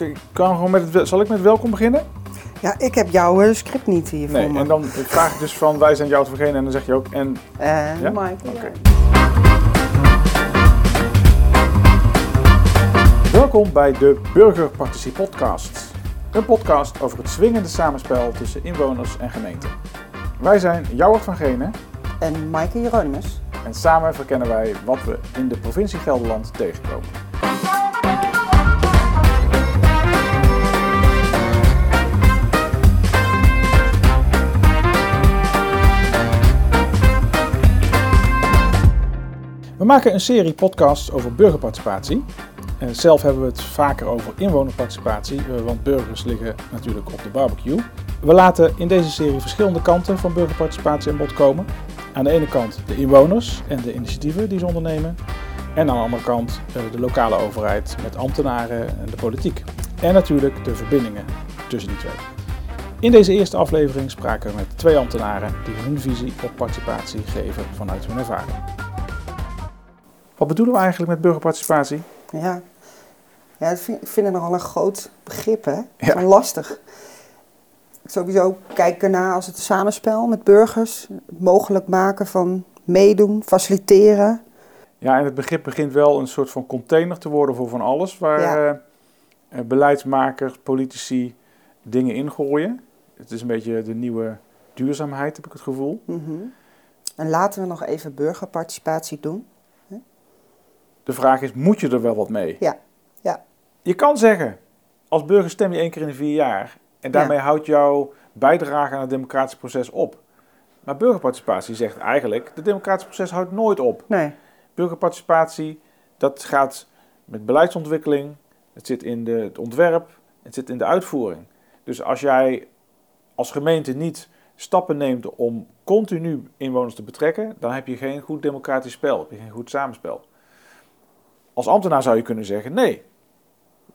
ik kan gewoon met het, zal ik met welkom beginnen? Ja, ik heb jouw eh, script niet hier Nee, voor me. en dan vraag ik dus van wij zijn jou te vergenen en dan zeg je ook en En Ja? Oké. ja. welkom bij de Burgerpartitie Podcast. Een podcast over het swingende samenspel tussen inwoners en gemeente. Wij zijn Jouwert van Genen En Maaike Jeronimus. en samen verkennen wij wat we in de provincie Gelderland tegenkomen. We maken een serie podcasts over burgerparticipatie. Eh, zelf hebben we het vaker over inwonerparticipatie, eh, want burgers liggen natuurlijk op de barbecue. We laten in deze serie verschillende kanten van burgerparticipatie aan bod komen. Aan de ene kant de inwoners en de initiatieven die ze ondernemen. En aan de andere kant eh, de lokale overheid met ambtenaren en de politiek. En natuurlijk de verbindingen tussen die twee. In deze eerste aflevering spraken we met twee ambtenaren die hun visie op participatie geven vanuit hun ervaring. Wat bedoelen we eigenlijk met burgerparticipatie? Ja, ja dat vind, ik vind het nogal een groot begrip, hè? Ja. Lastig. Sowieso kijken ernaar als het samenspel met burgers. Het mogelijk maken van meedoen, faciliteren. Ja, en het begrip begint wel een soort van container te worden voor van alles, waar Ja. eh, eh, beleidsmakers, politici dingen ingooien. Het is een beetje de nieuwe duurzaamheid, heb ik het gevoel. Mhm. En laten we nog even burgerparticipatie doen. De vraag is, moet je er wel wat mee? Ja, ja. Je kan zeggen, als burger stem je één keer in de vier jaar. En daarmee houdt jouw bijdrage aan het democratische proces op. Maar burgerparticipatie zegt eigenlijk, het democratische proces houdt nooit op. Nee, Burgerparticipatie, dat gaat met beleidsontwikkeling, het zit in de, het ontwerp, het zit in de uitvoering. Dus als jij als gemeente niet stappen neemt om continu inwoners te betrekken, dan heb je geen goed democratisch spel, heb je geen goed samenspel. Als ambtenaar zou je kunnen zeggen, nee,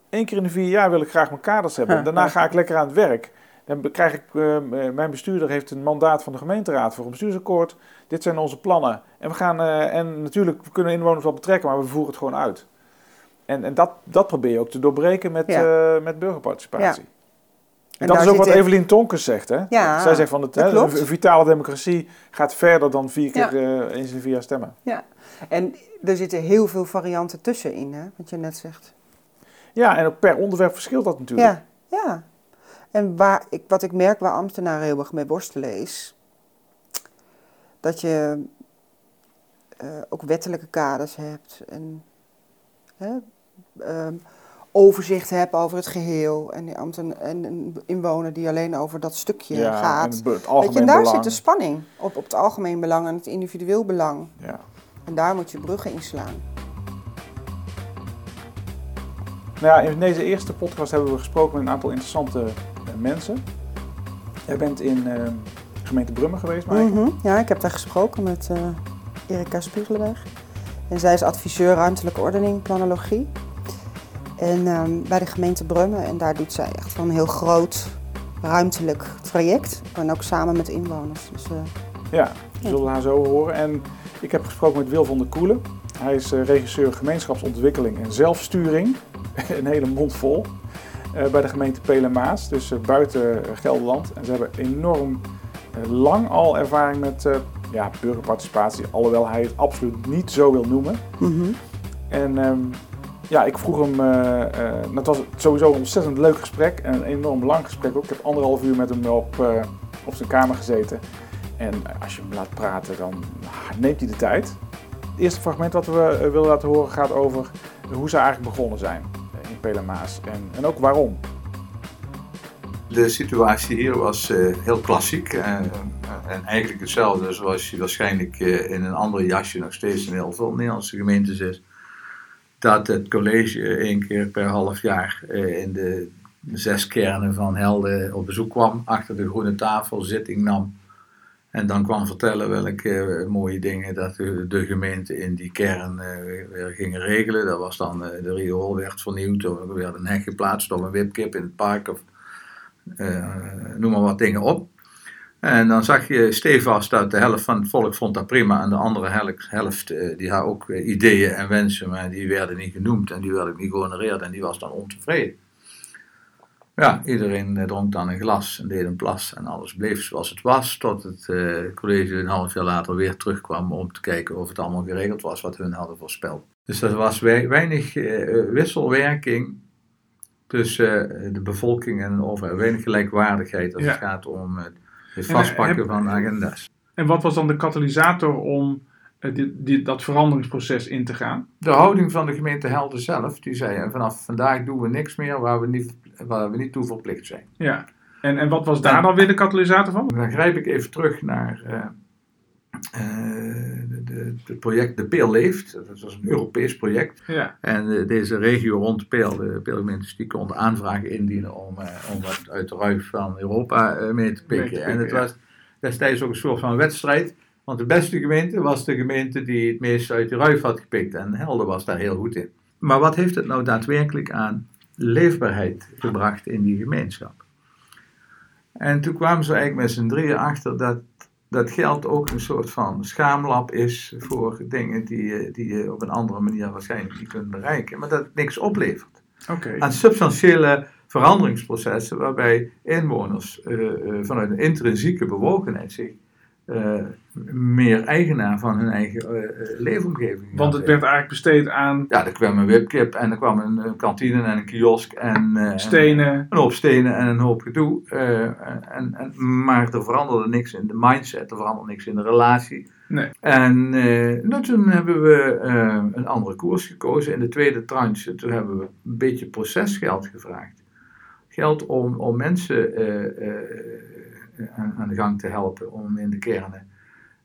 één keer in de vier jaar wil ik graag mijn kaders hebben. Daarna ga ik lekker aan het werk. Dan krijg ik, eh, mijn bestuurder heeft een mandaat van de gemeenteraad voor een bestuursakkoord. Dit zijn onze plannen. En we gaan, eh, en natuurlijk we kunnen inwoners wel betrekken, maar we voeren het gewoon uit. En, en dat, dat probeer je ook te doorbreken met, Ja. eh, met burgerparticipatie. Ja. En, dat is ook wat Evelien Tonkes zegt. Hè? Ja, Zij zegt van het, hè, een vitale democratie gaat verder dan vier Ja. keer eh, eens in de vier jaar stemmen. ja. En er zitten heel veel varianten tussenin, hè? Wat je net zegt. Ja, en ook per onderwerp verschilt dat natuurlijk. Ja, ja. En waar ik, wat ik merk waar ambtenaren heel erg mee worstelen is dat je eh, ook wettelijke kaders hebt en hè, ehm, overzicht hebt over het geheel en, en een inwoner die alleen over dat stukje Ja, en gaat. het, be- het Weet algemeen je, en daar belang. zit de spanning op, op het algemeen belang en het individueel belang. Ja. En daar moet je bruggen inslaan. Nou ja, in deze eerste podcast hebben we gesproken met een aantal interessante eh, mensen. Jij bent in eh, gemeente Brummen geweest, Maaike. Mhm. Ja, ik heb daar gesproken met eh Erika Spiegelenberg. En zij is adviseur ruimtelijke ordening, planologie. En ehm, bij de gemeente Brummen. En daar doet zij echt van een heel groot ruimtelijk traject. En ook samen met inwoners. Dus, eh, Ja, we zullen haar zo horen. En ik heb gesproken met Wil van der Koelen. Hij is eh, regisseur gemeenschapsontwikkeling en zelfsturing. een hele mond vol. eh, bij de gemeente Pelemaas, dus buiten Gelderland. En ze hebben enorm lang al ervaring met ja, burgerparticipatie. Alhoewel hij het absoluut niet zo wil noemen. mhm. En ehm, ja, ik vroeg hem, eh, eh, het was sowieso een ontzettend leuk gesprek en een enorm lang gesprek ook. Ik heb anderhalf uur met hem op, eh, op zijn kamer gezeten. En als je hem laat praten, dan ah, neemt hij de tijd. Het eerste fragment wat we willen laten horen gaat over hoe ze eigenlijk begonnen zijn in Pelemaas. En, en ook waarom. De situatie hier was heel klassiek en eigenlijk hetzelfde zoals je waarschijnlijk in een andere jasje nog steeds in heel veel Nederlandse gemeentes is. Dat het college één keer per half jaar eh, in de zes kernen van Helden op bezoek kwam, achter de groene tafel zitting nam en dan kwam vertellen welke eh, mooie dingen dat de, gemeente in die kern eh, weer, gingen regelen. Dat was dan de riool werd vernieuwd, er werd een hek geplaatst of een wipkip in het park of noem maar wat dingen op. En dan zag je stevast dat de helft van het volk vond dat prima en de andere helft, eh, die had ook eh, ideeën en wensen, maar die werden niet genoemd en die werden niet gehonoreerd en die was dan ontevreden. Ja, iedereen eh, dronk dan een glas en deed een plas en alles bleef zoals het was. Tot het college een half jaar later weer terugkwam om te kijken of het allemaal geregeld was wat hun hadden voorspeld. Dus er was wei- weinig wisselwerking tussen de bevolking en de overheid. Weinig gelijkwaardigheid als Ja. het gaat om het, En, vastpakken heb- van agenda's. En wat was dan de katalysator om eh, dit, dit, dat veranderingsproces in te gaan? De houding van de gemeente Helden zelf, die zei vanaf vandaag doen we niks meer waar we niet, waar we niet toe verplicht zijn. Ja. En, en wat was daar dan weer de katalysator van? Dan grijp ik even terug naar eh, eh, het project De Peel Leeft. Dat was een Europees project. Ja. En eh, deze regio rond de Peel, de Peelgemeentes, die konden aanvragen indienen om, eh, om wat uit de ruif van Europa eh, mee te pikken. Mee te pikken, en het ja. was destijds ook een soort van wedstrijd. Want de beste gemeente was de gemeente die het meest uit de ruif had gepikt. En Helden was daar heel goed in. Maar wat heeft het nou daadwerkelijk aan leefbaarheid gebracht in die gemeenschap? En toen kwamen ze eigenlijk met z'n drieën achter dat dat geld ook een soort van schaamlab is voor dingen die je, die je op een andere manier waarschijnlijk niet kunt bereiken, maar dat het niks oplevert. Aan substantiële veranderingsprocessen waarbij inwoners eh, eh, vanuit een intrinsieke bewogenheid zich meer eigenaar van hun eigen eh, eh, leefomgeving Want het werd eigenlijk besteed aan Ja, er kwam een wipkip en er kwam een, een kantine en een kiosk en... eh, stenen. een hoop stenen en een hoop gedoe. eh, en, en, maar er veranderde niks in de mindset, er veranderde niks in de relatie. Nee. En eh, nou, toen hebben we eh, een andere koers gekozen. In de tweede tranche, toen hebben we een beetje procesgeld gevraagd. Geld om, om mensen eh, eh, aan, aan de gang te helpen, om in de kernen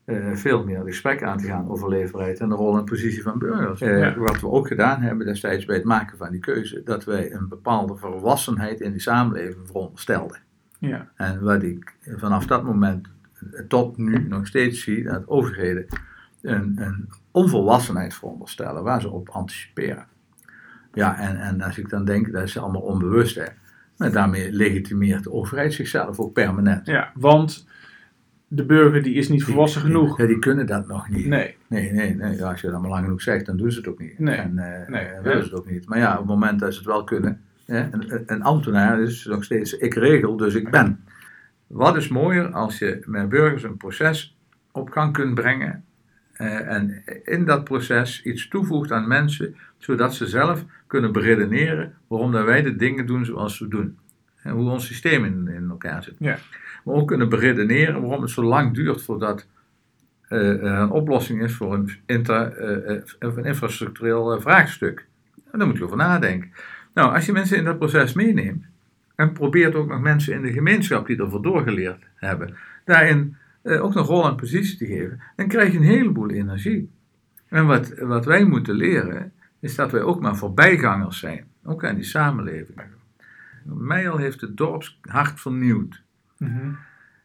eh, veel meer gesprek aan te gaan over leefbaarheid en de rol en positie van burgers. Eh, Ja. Wat we ook gedaan hebben destijds bij het maken van die keuze, dat wij een bepaalde volwassenheid in die samenleving veronderstelden. Ja. En wat ik vanaf dat moment tot nu nog steeds zie, dat overheden een, een onvolwassenheid veronderstellen waar ze op anticiperen. Ja, en, en als ik dan denk, dat is allemaal onbewust, hè. Maar daarmee legitimeert de overheid zichzelf ook permanent. ja, want de burger die is niet volwassen Die- genoeg. Ja, die kunnen dat nog niet. Nee. Nee, nee, nee. Ja, als je dat maar lang genoeg zegt, dan doen ze het ook niet. Nee, En nee. eh, willen ze het ook niet. Maar ja, op het moment dat ze het wel kunnen. Hè, een, een ambtenaar is nog steeds ik regel, dus ik ben. Wat is mooier als je met burgers een proces op gang kunt brengen. Eh, en in dat proces iets toevoegt aan mensen, zodat ze zelf kunnen beredeneren waarom dat wij de dingen doen zoals we doen. En hoe ons systeem in, in elkaar zit. Ja. Maar ook kunnen beredeneren waarom het zo lang duurt voordat er een oplossing is voor een, inter, eh, een infrastructureel vraagstuk. En daar moet je over nadenken. Nou, als je mensen in dat proces meeneemt en probeert ook nog mensen in de gemeenschap die ervoor doorgeleerd hebben, daarin eh, ook nog rol en positie te geven, dan krijg je een heleboel energie. En wat, wat wij moeten leren, is dat wij ook maar voorbijgangers zijn, ook aan die samenleving. Meijel heeft het dorpshart vernieuwd. Mhm.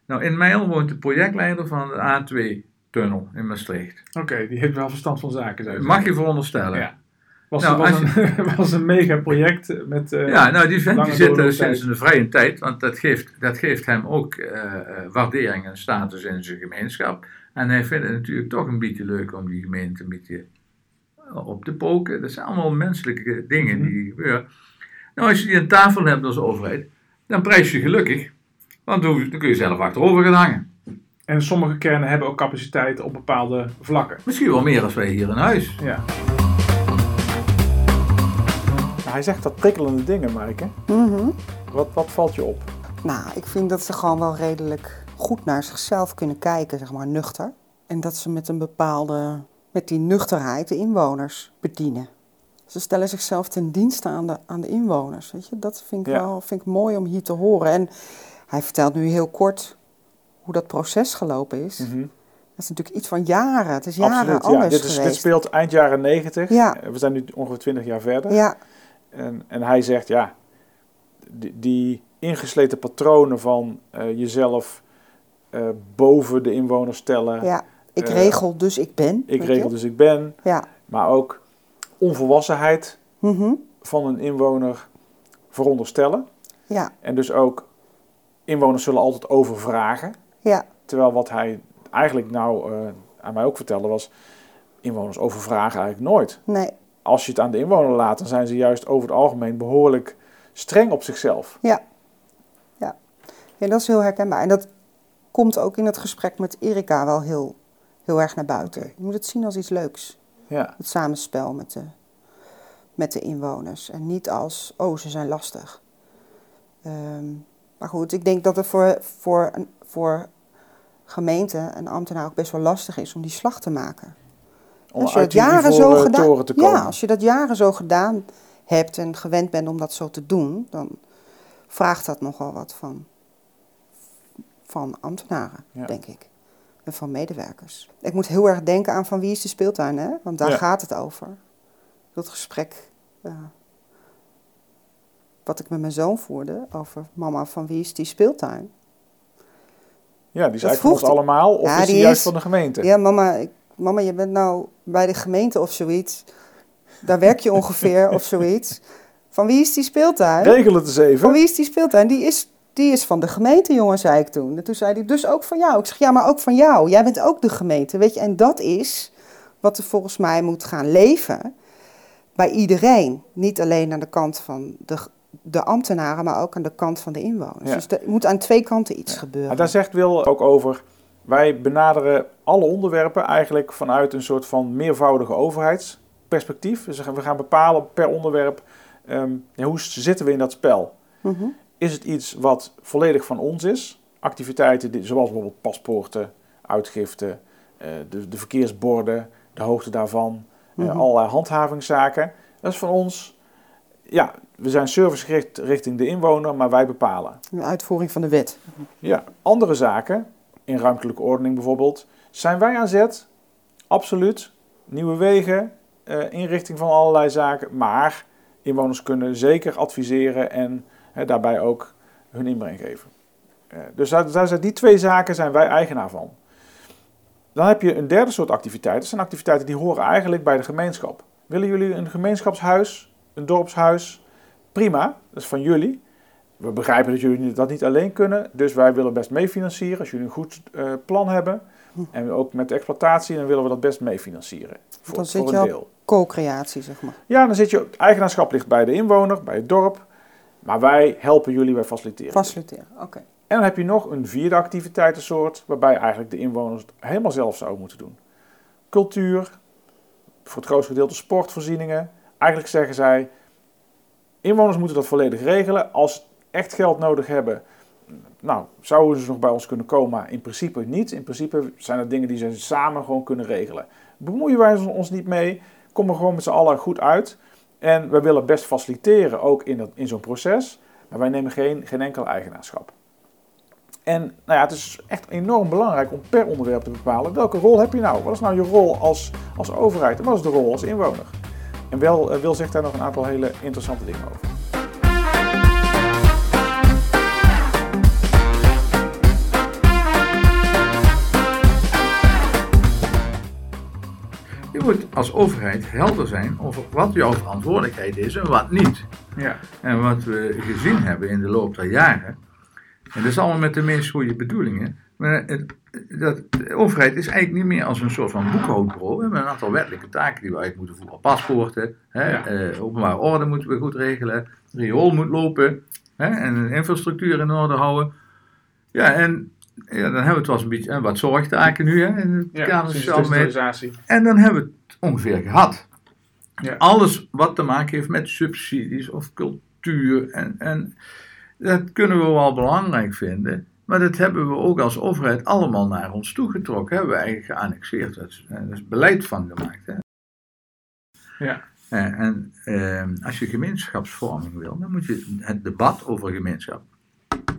Nou, in Meijel woont de projectleider van de A2-tunnel in Maastricht. Oké, die heeft wel verstand van zaken. Mag je veronderstellen. Ja. Was, Nou, was, een, was een mega project met. eh, Ja, nou die vent die zit er doorlooptijd. sinds een vrije tijd, want dat geeft, dat geeft hem ook eh, eh, waardering en status in zijn gemeenschap. En hij vindt het natuurlijk toch een beetje leuk om die gemeente een beetje op te poken. Dat zijn allemaal menselijke dingen Mhm. die gebeuren. Nou, als je die aan tafel hebt als overheid, dan prijs je gelukkig, want dan dan kun je zelf achterover gaan hangen. En sommige kernen hebben ook capaciteit op bepaalde vlakken. Misschien wel meer als wij hier in huis. Ja. Hij zegt dat prikkelende dingen, Maaike. Mhm. Wat, wat valt je op? Nou, ik vind dat ze gewoon wel redelijk goed naar zichzelf kunnen kijken, zeg maar, nuchter. En dat ze met een bepaalde, met die nuchterheid de inwoners bedienen. Ze stellen zichzelf ten dienste aan de, aan de inwoners, weet je. Dat vind ik Ja. wel vind ik mooi om hier te horen. En hij vertelt nu heel kort hoe dat proces gelopen is. Mhm. Dat is natuurlijk iets van jaren. Het is jaren Absoluut, ja. anders Dit, is, dit geweest. speelt eind jaren 90. Ja. We zijn nu ongeveer 20 jaar verder. Ja, En, en hij zegt, ja, die, die ingesleten patronen van eh, jezelf eh, boven de inwoners stellen. ja. Ik Eh, regel, dus ik ben. Ik regel je? dus ik ben. Ja. Maar ook onvolwassenheid Mhm. van een inwoner veronderstellen. Ja, En dus ook inwoners zullen altijd overvragen. ja, Terwijl wat hij eigenlijk nou aan mij ook vertelde was, inwoners overvragen eigenlijk nooit. nee, Als je het aan de inwoner laat, dan zijn ze juist over het algemeen behoorlijk streng op zichzelf. ja. Ja, dat is heel herkenbaar. En dat komt ook in het gesprek met Erika wel heel, heel erg naar buiten. Je moet het zien als iets leuks. Ja, Het samenspel met de, met de inwoners. En niet als, oh, ze zijn lastig. Ehm, maar goed, ik denk dat het voor, voor, voor gemeenten en ambtenaren ook best wel lastig is om die slag te maken. Om als je dat jaren zo gedaan, toren te komen. ja, als je dat jaren zo gedaan hebt en gewend bent om dat zo te doen, dan vraagt dat nogal wat van, van ambtenaren, Ja. denk ik. En van medewerkers. Ik moet heel erg denken aan van wie is de speeltuin, hè? Want daar Ja. gaat het over. Dat gesprek eh, wat ik met mijn zoon voerde over mama, van wie is die speeltuin? Ja, die is Dat eigenlijk van ons vroeg- allemaal, of Ja, is die die juist is- van de gemeente? Ja, mama, ik, mama, je bent nou bij de gemeente of zoiets. Daar werk je ongeveer of zoiets. Van wie is die speeltuin? Regel het eens even. Van wie is die speeltuin? Die is, die is van de gemeente, jongen, zei ik toen. En toen zei hij, dus ook van jou. Ik zeg, ja, maar ook van jou. Jij bent ook de gemeente, weet je. En dat is wat er volgens mij moet gaan leven bij iedereen. Niet alleen aan de kant van de, de ambtenaren, maar ook aan de kant van de inwoners. Ja. Dus er moet aan twee kanten iets Ja. gebeuren. Maar daar zegt Wil ook over. Wij benaderen alle onderwerpen eigenlijk vanuit een soort van meervoudige overheidsperspectief. Dus we gaan bepalen per onderwerp ehm, hoe zitten we in dat spel. Mhm. Is het iets wat volledig van ons is? Activiteiten die, zoals bijvoorbeeld paspoorten, uitgiften, eh, de, de verkeersborden, de hoogte daarvan, Mhm. allerlei handhavingszaken. Dat is van ons. Ja, we zijn servicegericht richting de inwoner, maar wij bepalen. De uitvoering van de wet. Ja, andere zaken, in ruimtelijke ordening bijvoorbeeld, zijn wij aan zet. Absoluut. Nieuwe wegen, eh, inrichting van allerlei zaken. Maar inwoners kunnen zeker adviseren en hè, daarbij ook hun inbreng geven. Eh, dus daar, die twee zaken zijn wij eigenaar van. Dan heb je een derde soort activiteiten. Dat zijn activiteiten die horen eigenlijk bij de gemeenschap. Willen jullie een gemeenschapshuis, een dorpshuis? Prima, dat is van jullie. We begrijpen dat jullie dat niet alleen kunnen, dus wij willen best meefinancieren. Als jullie een goed eh, plan hebben en ook met de exploitatie, dan willen we dat best meefinancieren. Voor, Dan zit voor je een al- deel. Co-creatie, zeg maar. Ja, dan zit je, eigenaarschap ligt bij de inwoner, bij het dorp. Maar wij helpen jullie, wij faciliteren. Faciliteren, oké. En dan heb je nog een vierde activiteitensoort, waarbij eigenlijk de inwoners het helemaal zelf zouden moeten doen. Cultuur, voor het grootste gedeelte sportvoorzieningen. Eigenlijk zeggen zij, inwoners moeten dat volledig regelen. Als echt geld nodig hebben, nou, zouden ze nog bij ons kunnen komen, maar in principe niet. In principe zijn dat dingen die ze samen gewoon kunnen regelen. Bemoeien wij ons niet mee, komen gewoon met z'n allen goed uit. En wij willen best faciliteren, ook in, dat, in zo'n proces. Maar wij nemen geen, geen enkel eigenaarschap. En nou ja, het is echt enorm belangrijk om per onderwerp te bepalen welke rol heb je nou? Wat is nou je rol als, als overheid en wat is de rol als inwoner? En wel, eh, Wil zegt daar nog een aantal hele interessante dingen over. Je moet als overheid helder zijn over wat jouw verantwoordelijkheid is en wat niet. Ja. En wat we gezien hebben in de loop der jaren, en dat is allemaal met de meest goede bedoelingen, maar het, dat, de overheid is eigenlijk niet meer als een soort van boekhoudbureau. We hebben een aantal wettelijke taken die we eigenlijk moeten voeren. Paspoorten, hè, Ja. eh, openbare orde moeten we goed regelen, riool moet lopen hè, en infrastructuur in orde houden. Ja, en ja, dan hebben we het wel een beetje eh, wat zorgtaken nu hè, in het Ja, kader digitalisatie. En dan hebben we het ongeveer gehad. Ja. Alles wat te maken heeft met subsidies of cultuur. En, en dat kunnen we wel belangrijk vinden. Maar dat hebben we ook als overheid allemaal naar ons toegetrokken. Hebben we eigenlijk geannexeerd. Dat is, is beleid van gemaakt. Hè. Ja. En, en eh, als je gemeenschapsvorming wil, dan moet je het debat over gemeenschap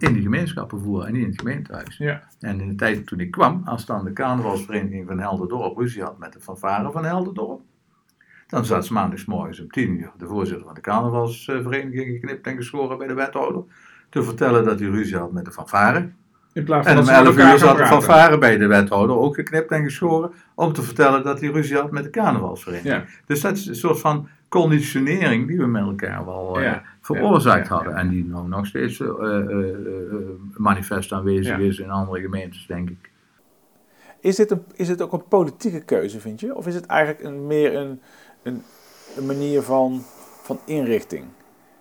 in de gemeenschappen voeren en niet in het gemeentehuis. Ja. En in de tijd toen ik kwam, als dan de carnavalsvereniging van Helderdorp ruzie had met de fanfare van Helderdorp, dan zat ze maandagsmorgens om tien uur de voorzitter van de carnavalsvereniging geknipt en geschoren bij de wethouder te vertellen dat hij ruzie had met de fanfare. In plaats van En om dat ze met 11 elkaar uur zat de fanfare bij de wethouder, ook geknipt en geschoren, om te vertellen dat hij ruzie had met de carnavalsvereniging. Ja. Dus dat is een soort van conditionering die we met elkaar wel eh, Ja. veroorzaakt Ja, ja, hadden. En die nou nog steeds eh, eh, eh, eh, manifest aanwezig Ja. is in andere gemeentes, denk ik. Is dit, een, is dit ook een politieke keuze, vind je? Of is het eigenlijk een, meer een, een, een manier van, van inrichting,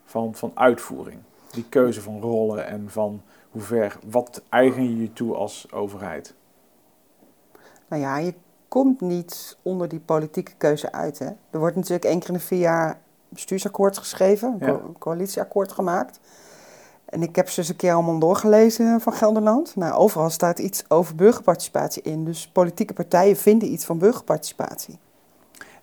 van, van uitvoering? Die keuze van rollen en van hoe ver, wat eigen je je toe als overheid? Nou ja, je komt niet onder die politieke keuze uit. Hè? Er wordt natuurlijk één keer in de vier jaar bestuursakkoord geschreven, een Ja. co- coalitieakkoord gemaakt. En ik heb ze eens een keer allemaal doorgelezen van Gelderland. Nou, overal staat iets over burgerparticipatie in. Dus politieke partijen vinden iets van burgerparticipatie.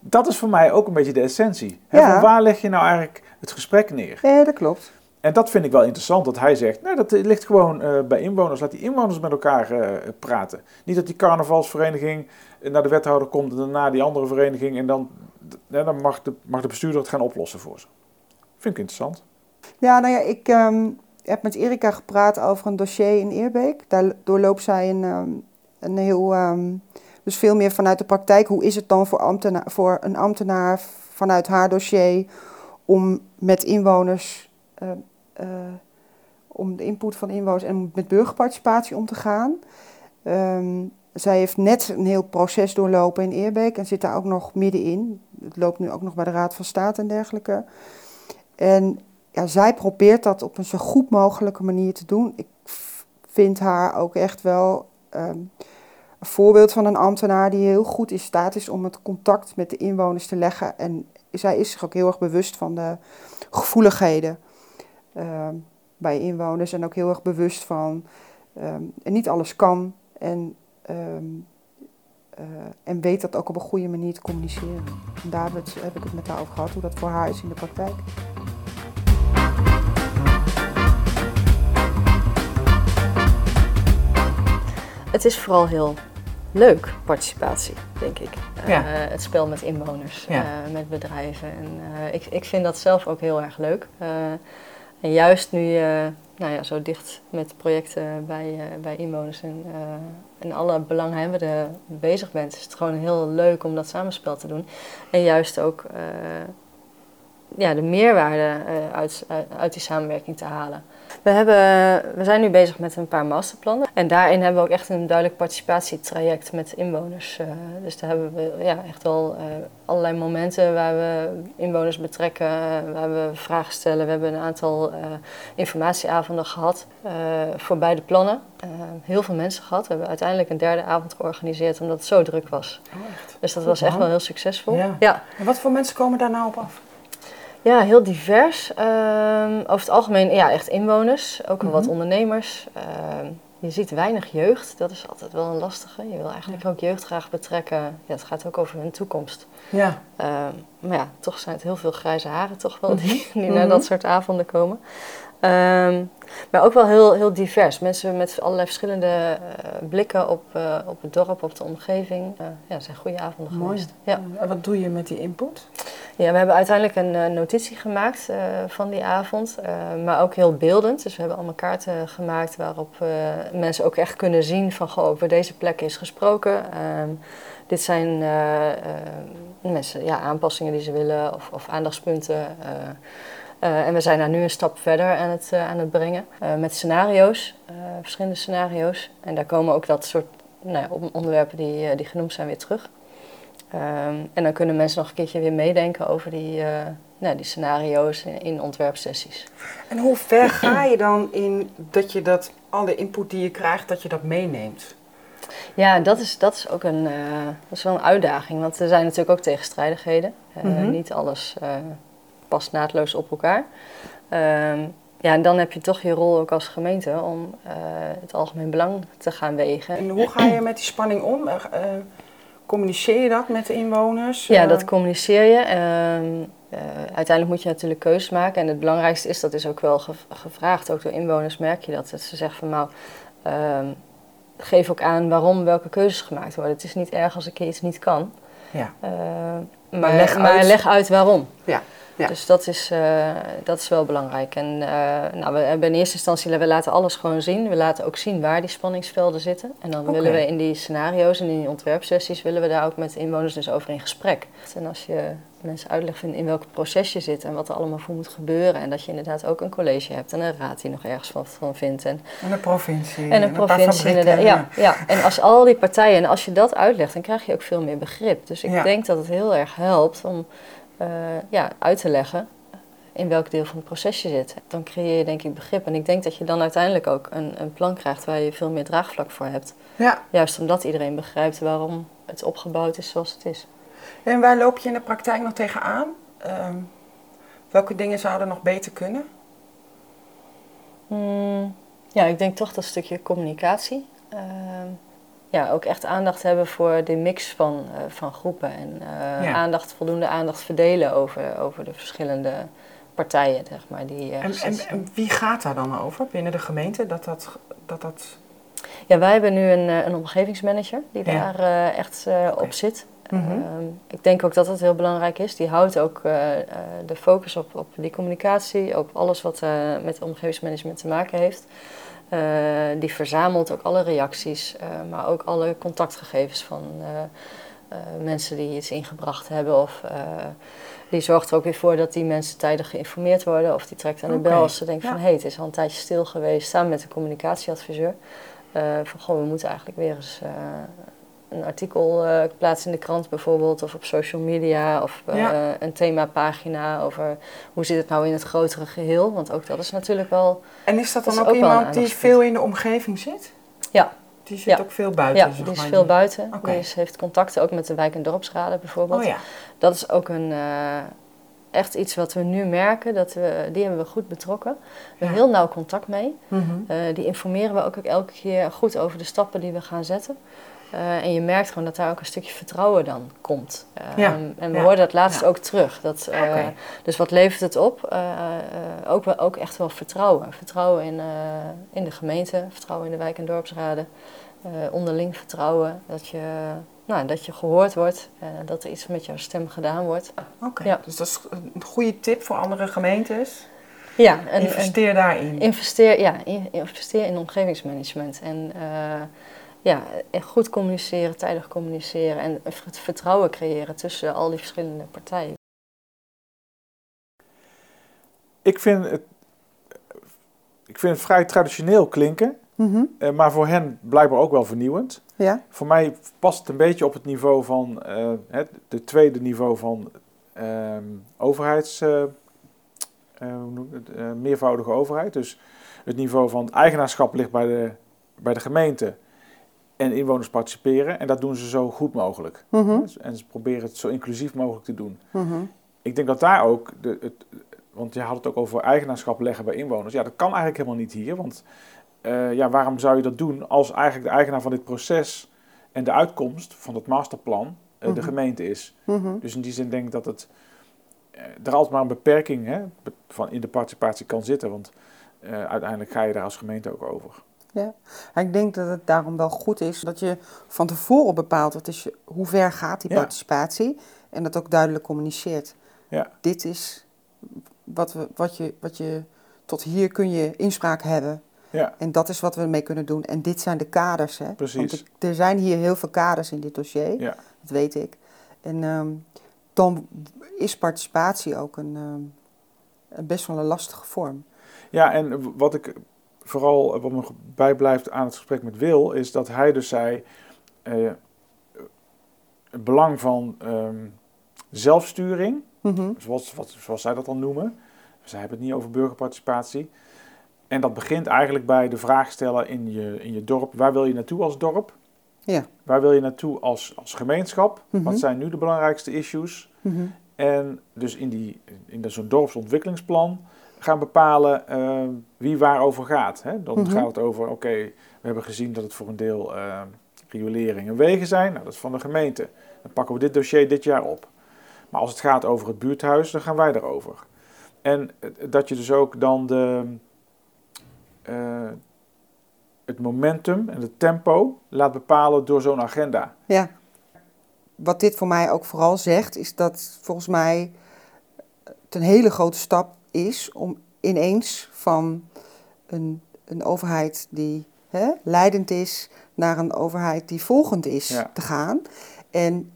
Dat is voor mij ook een beetje de essentie. Hè, Ja. Van waar leg je nou eigenlijk het gesprek neer? Ja, dat klopt. En dat vind ik wel interessant, dat hij zegt, nou, dat ligt gewoon eh, bij inwoners. Laat die inwoners met elkaar eh, praten. Niet dat die carnavalsvereniging naar de wethouder komt en daarna die andere vereniging. En dan, dan mag, de, mag de bestuurder het gaan oplossen voor ze. Vind ik interessant. Ja, nou ja, ik ehm, heb met Erika gepraat over een dossier in Eerbeek. Daar doorloopt zij een, ehm, een heel, ehm, dus veel meer vanuit de praktijk. Hoe is het dan voor, voor een ambtenaar vanuit haar dossier om met inwoners, om de input van inwoners en met burgerparticipatie om te gaan? Ehm, zij heeft net een heel proces doorlopen in Eerbeek en zit daar ook nog middenin. Het loopt nu ook nog bij de Raad van State en dergelijke. En ja, zij probeert dat op een zo goed mogelijke manier te doen. Ik vind haar ook echt wel ehm, een voorbeeld van een ambtenaar die heel goed in staat is om het contact met de inwoners te leggen. En zij is zich ook heel erg bewust van de gevoeligheden ehm, bij inwoners en ook heel erg bewust van ehm, en niet alles kan en, ehm, eh, en weet dat ook op een goede manier te communiceren. En daar heb, ik het met haar over gehad, hoe dat voor haar is in de praktijk. Het is vooral heel leuk, participatie, denk ik. Eh, het spel met inwoners, Ja. eh, met bedrijven. En, eh, ik, ik vind dat zelf ook heel erg leuk. En juist nu nou ja, zo dicht met projecten bij, eh, bij inwoners en, eh, en alle belanghebbenden bezig bent, is het gewoon heel leuk om dat samenspel te doen. En juist ook eh, ja, de meerwaarde eh, uit, uit, uit die samenwerking te halen. We, hebben, we zijn nu bezig met een paar masterplannen. En daarin hebben we ook echt een duidelijk participatietraject met inwoners. eh, dus daar hebben we ja, echt wel eh, allerlei momenten waar we inwoners betrekken, eh, waar we vragen stellen. We hebben een aantal eh, informatieavonden gehad eh, voor beide plannen. Eh, heel veel mensen gehad. We hebben uiteindelijk een derde avond georganiseerd omdat het zo druk was. Oh, echt? Dus dat Goed, was echt man. wel heel succesvol. Ja. ja. En wat voor mensen komen daar nou op af? Ja, heel divers. Ehm, over het algemeen ja, echt inwoners, ook wel wat Mhm. ondernemers. Ehm, je ziet weinig jeugd, dat is altijd wel een lastige. Je wil eigenlijk ook jeugd graag betrekken. Ja, het gaat ook over hun toekomst. Ja. Ehm, maar ja, toch zijn het heel veel grijze haren toch wel die, die Mhm. naar dat soort avonden komen. Maar ook wel heel, heel divers. Mensen met allerlei verschillende eh, blikken op, eh, op het dorp, op de omgeving. Eh, ja, zijn goede avonden Mooi. geweest. Ja. En wat doe je met die input? Ja, we hebben uiteindelijk een eh, notitie gemaakt eh, van die avond, eh, maar ook heel beeldend. Dus we hebben allemaal kaarten gemaakt waarop mensen ook echt kunnen zien van, goh, over deze plek is gesproken. Ehm, dit zijn mensen, ja, aanpassingen die ze willen of, of aandachtspunten. en we zijn daar nu een stap verder aan het, aan het brengen met scenario's, verschillende scenario's. En daar komen ook dat soort nou onderwerpen die, die genoemd zijn weer terug. Ehm, en dan kunnen mensen nog een keertje weer meedenken over die, eh, nou, die scenario's in, in ontwerpsessies. En hoe ver ga je dan in dat je dat, alle input die je krijgt, dat je dat meeneemt? Ja, dat is, dat is ook een, eh, dat is wel een uitdaging, want er zijn natuurlijk ook tegenstrijdigheden. Eh, Mhm. Niet alles past naadloos op elkaar. Ehm, ja, en dan heb je toch je rol ook als gemeente om het algemeen belang te gaan wegen. En hoe ga je met die spanning om? Eh, eh, communiceer je dat met de inwoners? Ja, Eh, dat communiceer je. Ehm, eh, uiteindelijk moet je natuurlijk keuzes maken. En het belangrijkste is, dat is ook wel gev- gevraagd, ook door inwoners merk je dat. Dat ze zeggen van nou, ehm, geef ook aan waarom welke keuzes gemaakt worden. Het is niet erg als ik iets niet kan. Ja. Eh, maar, leg maar uit. leg uit waarom. Ja, ja. Dus dat is, eh, dat is wel belangrijk. En eh, nou, we hebben in eerste instantie, we laten alles gewoon zien. We laten ook zien waar die spanningsvelden zitten. En dan willen we in die scenario's en in die ontwerpsessies, willen we daar ook met inwoners dus over in gesprek. En als je mensen uitlegt in, in welk proces je zit en wat er allemaal voor moet gebeuren. En dat je inderdaad ook een college hebt en een raad die nog ergens wat van vindt. En, En een provincie. en een provincie inderdaad. Ja, ja, en als al die partijen, en als je dat uitlegt, dan krijg je ook veel meer begrip. Dus ik Ja. denk dat het heel erg helpt om eh, ja, uit te leggen in welk deel van het proces je zit. Dan creëer je denk ik begrip. En ik denk dat je dan uiteindelijk ook een, een plan krijgt waar je veel meer draagvlak voor hebt. Ja. Juist omdat iedereen begrijpt waarom het opgebouwd is zoals het is. En waar loop je in de praktijk nog tegenaan? Ehm welke dingen zouden nog beter kunnen? Hmm, ja, ik denk toch dat stukje communicatie. Ehm, ja, ook echt aandacht hebben voor de mix van, eh, van groepen. En eh, Ja. aandacht, voldoende aandacht verdelen over, over de verschillende partijen, zeg maar. Die, eh, En, en, wie gaat daar dan over binnen de gemeente? Dat dat, dat, dat... Ja, wij hebben nu een, een omgevingsmanager die Ja. daar echt op zit. Mhm. Ehm, ik denk ook dat dat heel belangrijk is. Die houdt ook de focus op, op die communicatie, op alles wat met omgevingsmanagement te maken heeft. Eh, die verzamelt ook alle reacties, eh, maar ook alle contactgegevens van eh, mensen die iets ingebracht hebben. Of die zorgt er ook weer voor dat die mensen tijdig geïnformeerd worden. Of die trekt aan de bel als ze denken ja. van hé, hey, het is al een tijdje stil geweest, samen met de communicatieadviseur. Van goh, we moeten eigenlijk weer eens een artikel eh, plaatsen in de krant bijvoorbeeld, of op social media, of Ja. een themapagina over hoe zit het nou in het grotere geheel. Want ook dat is natuurlijk wel. En is dat dan ook iemand die veel in de omgeving zit? Ja. Die zit Ja. ook veel buiten? ja, zeg die is maar. veel buiten. Die is, heeft contacten ook met de wijk- en dorpsraden bijvoorbeeld. Oh ja. Dat is ook een, eh, echt iets wat we nu merken. Dat we, die hebben we goed betrokken. We hebben Ja. heel nauw contact mee. Mhm. Die informeren we ook elke keer goed over de stappen die we gaan zetten. Eh, en je merkt gewoon dat daar ook een stukje vertrouwen dan komt. Eh, Ja, En we ja, hoorden dat laatst ja. ook terug. Dat, Oké. Dus wat levert het op? Eh, ook, wel- ook echt wel vertrouwen. Vertrouwen in, in de gemeente, vertrouwen in de wijk- en dorpsraden. onderling vertrouwen dat je, nou, dat je gehoord wordt. dat er iets met jouw stem gedaan wordt. Oké, Ja. dus dat is een goede tip voor andere gemeentes. Ja, en, Investeer daarin. Investeer, ja, in- investeer in omgevingsmanagement. En ja, goed communiceren, tijdig communiceren en het vertrouwen creëren tussen al die verschillende partijen. Ik vind het, ik vind het vrij traditioneel klinken, Mhm. eh, maar voor hen blijkbaar ook wel vernieuwend. Ja, Voor mij past het een beetje op het niveau van eh, het de tweede niveau van ehm, overheids? Eh, meervoudige overheid. Dus het niveau van het eigenaarschap ligt bij de, bij de gemeente en inwoners participeren. En dat doen ze zo goed mogelijk. Mhm. En ze proberen het zo inclusief mogelijk te doen. Mhm. Ik denk dat daar ook, de, het, want je had het ook over eigenaarschap leggen bij inwoners. Ja, dat kan eigenlijk helemaal niet hier. Want eh, ja, waarom zou je dat doen als eigenlijk de eigenaar van dit proces en de uitkomst van het masterplan eh, de Mhm. gemeente is? Dus in die zin denk ik dat het eh, er altijd maar een beperking hè, van in de participatie kan zitten. Want uiteindelijk ga je daar als gemeente ook over. En ik denk dat het daarom wel goed is dat je van tevoren bepaalt wat is je, hoe ver gaat die Ja. participatie en dat ook duidelijk communiceert. Ja. Dit is wat, we, wat, je, wat je, tot hier kun je inspraak hebben. Ja. En dat is wat we ermee kunnen doen. En dit zijn de kaders. Hè? Precies. Want er zijn hier heel veel kaders in dit dossier. Ja. Dat weet ik. En ehm, dan is participatie ook een, ehm, een best wel een lastige vorm. Ja, en wat ik vooral eh, wat me bijblijft aan het gesprek met Wil, is dat hij dus zei: eh, het belang van ehm, zelfsturing, Mhm. zoals, wat, zoals zij dat dan noemen. Zij hebben het niet over burgerparticipatie. En dat begint eigenlijk bij de vraag stellen in je, in je dorp: waar wil je naartoe als dorp? Ja. Waar wil je naartoe als, als gemeenschap? Mhm. Wat zijn nu de belangrijkste issues? Mhm. En dus in, die, in zo'n dorpsontwikkelingsplan gaan bepalen eh, wie waarover gaat. Hè? Dan Mhm. gaat het over, oké, we hebben gezien dat het voor een deel eh, riolering en wegen zijn. Nou, dat is van de gemeente. Dan pakken we dit dossier dit jaar op. Maar als het gaat over het buurthuis, dan gaan wij erover. En eh, dat je dus ook dan de, eh, het momentum en het tempo laat bepalen door zo'n agenda. Ja. Wat dit voor mij ook vooral zegt, is dat volgens mij het een hele grote stap is om ineens van een, een overheid die hè, leidend is naar een overheid die volgend is Ja. te gaan. En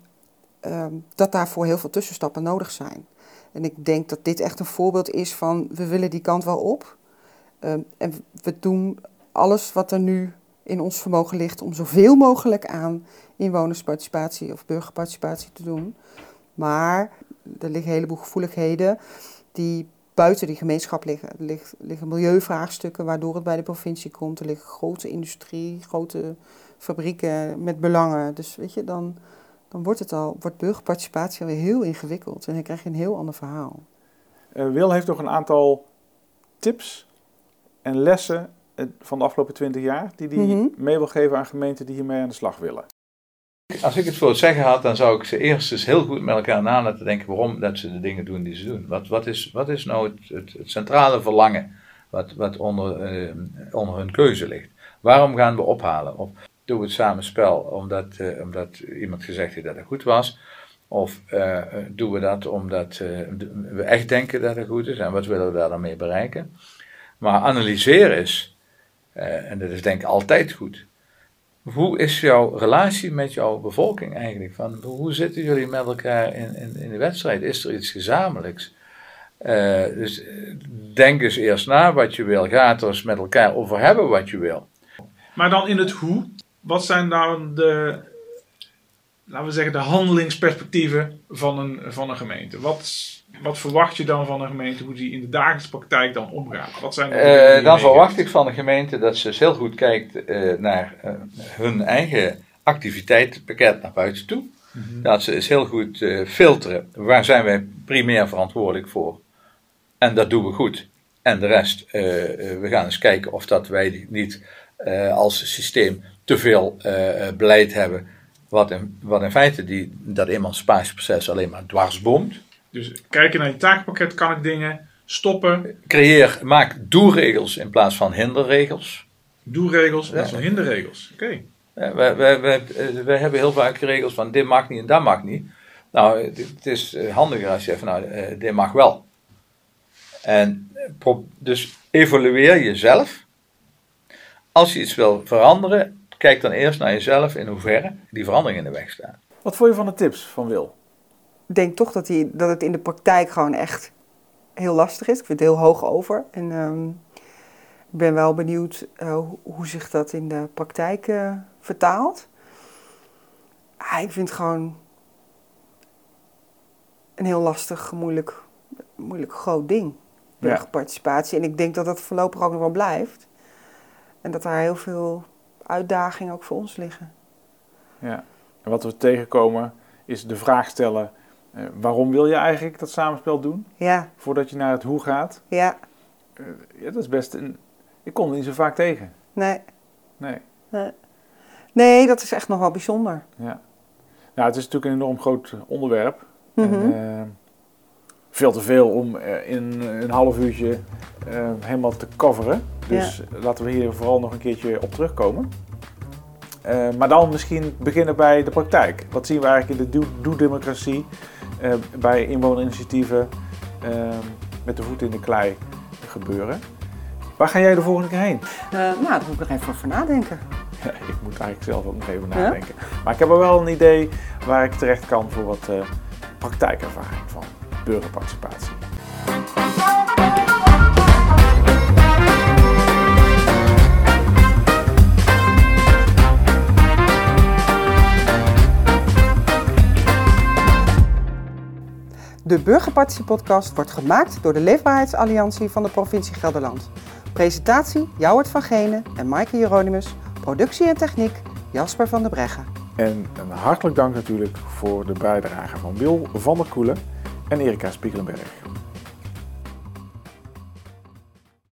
ehm, dat daarvoor heel veel tussenstappen nodig zijn. En ik denk dat dit echt een voorbeeld is van we willen die kant wel op. Ehm, en we doen alles wat er nu in ons vermogen ligt om zoveel mogelijk aan inwonersparticipatie of burgerparticipatie te doen. Maar er liggen een heleboel gevoeligheden die buiten die gemeenschap liggen. Ligt- liggen milieuvraagstukken waardoor het bij de provincie komt. Er liggen grote industrie, grote fabrieken met belangen. Dus weet je, dan, dan wordt het al, wordt burgerparticipatie alweer heel ingewikkeld. En dan krijg je een heel ander verhaal. Eh, Wil heeft nog een aantal tips en lessen eh, van de afgelopen 20 jaar die hij Mhm. mee wil geven aan gemeenten die hiermee aan de slag willen. Als ik het voor het zeggen had, dan zou ik ze eerst eens heel goed met elkaar na laten denken waarom dat ze de dingen doen die ze doen. Wat, wat, is, wat is nou het, het, centrale verlangen wat, wat onder, eh, onder hun keuze ligt? Waarom gaan we ophalen? Of doen we het samenspel omdat, eh, omdat iemand gezegd heeft dat het goed was? Of eh, doen we dat omdat we echt denken dat het goed is en wat willen we daar dan mee bereiken? Maar analyseren is, en dat is denk ik altijd goed, hoe is jouw relatie met jouw bevolking eigenlijk? Van, hoe zitten jullie met elkaar in, in, de wedstrijd? Is er iets gezamenlijks? Eh, dus eh, denk eens eerst na wat je wil. Ga het eens met elkaar over hebben wat je wil. Maar dan in het hoe, wat zijn nou de, laten we zeggen, de handelingsperspectieven van een, van een gemeente? Wat, wat verwacht je dan van een gemeente, hoe die in de dagelijkse praktijk dan omgaat? Wat zijn de Eh, dan verwacht ik van de gemeente dat ze eens heel goed kijkt eh, naar eh, hun eigen activiteitenpakket naar buiten toe. Dat ze eens heel goed filteren waar zijn wij primair verantwoordelijk voor. En dat doen we goed. En de rest, we gaan eens kijken of dat wij niet als systeem te veel beleid hebben. Wat in, wat in feite die, dat emancipatieproces alleen maar dwarsboomt. Dus kijken naar je takenpakket, kan ik dingen stoppen, Creëer, maak doelregels in plaats van hinderregels. doelregels, Ja. dat zijn hinderregels. Oké. Ja, wij, wij, wij, eh, wij hebben heel vaak regels van dit mag niet en dat mag niet. Nou, het, het is eh, handiger als je zegt, van, nou, eh, dit mag wel. En eh, dus evalueer jezelf. Als je iets wil veranderen, kijk dan eerst naar jezelf in hoeverre die verandering in de weg staat. Wat vond je van de tips van Wil? Ik denk toch dat, die, dat het in de praktijk gewoon echt heel lastig is. Ik vind het heel hoog over. En ehm, ik ben wel benieuwd eh, hoe- zich dat in de praktijk eh, vertaalt. Ah, ik vind het gewoon een heel lastig, moeilijk, moeilijk groot ding. Ja. Burgerparticipatie. En ik denk dat dat voorlopig ook nog wel blijft. En dat daar heel veel uitdagingen ook voor ons liggen. Ja. En wat we tegenkomen is de vraag stellen: eh, waarom wil je eigenlijk dat samenspel doen? Ja, Voordat je naar het hoe gaat. ja, Eh, ja, dat is best een. Ik kom er niet zo vaak tegen. nee. Nee. Nee, dat is echt nog wel bijzonder. Ja. Nou, het is natuurlijk een enorm groot onderwerp. Mhm. En, eh, veel te veel om in een half uurtje helemaal te coveren. Dus laten we hier vooral nog een keertje op terugkomen. Maar dan misschien beginnen bij de praktijk. Wat zien we eigenlijk in de doe- doe-democratie eh, bij inwonerinitiatieven eh, met de voet in de klei gebeuren? Waar ga jij de volgende keer heen? Eh, nou, daar moet ik nog even over nadenken. Ja, ik moet eigenlijk zelf ook nog even Ja? nadenken. Maar ik heb er wel een idee waar ik terecht kan voor wat eh, praktijkervaring van burgerparticipatie. De Burgerparticipatie-podcast wordt gemaakt door de Leefbaarheidsalliantie van de provincie Gelderland. Presentatie Jouwert van Genen en Maaike Jeronimus. Productie en techniek Jasper van der Breggen. En een hartelijk dank natuurlijk voor de bijdrage van Wil van der Koelen en Erika Spiegelenberg.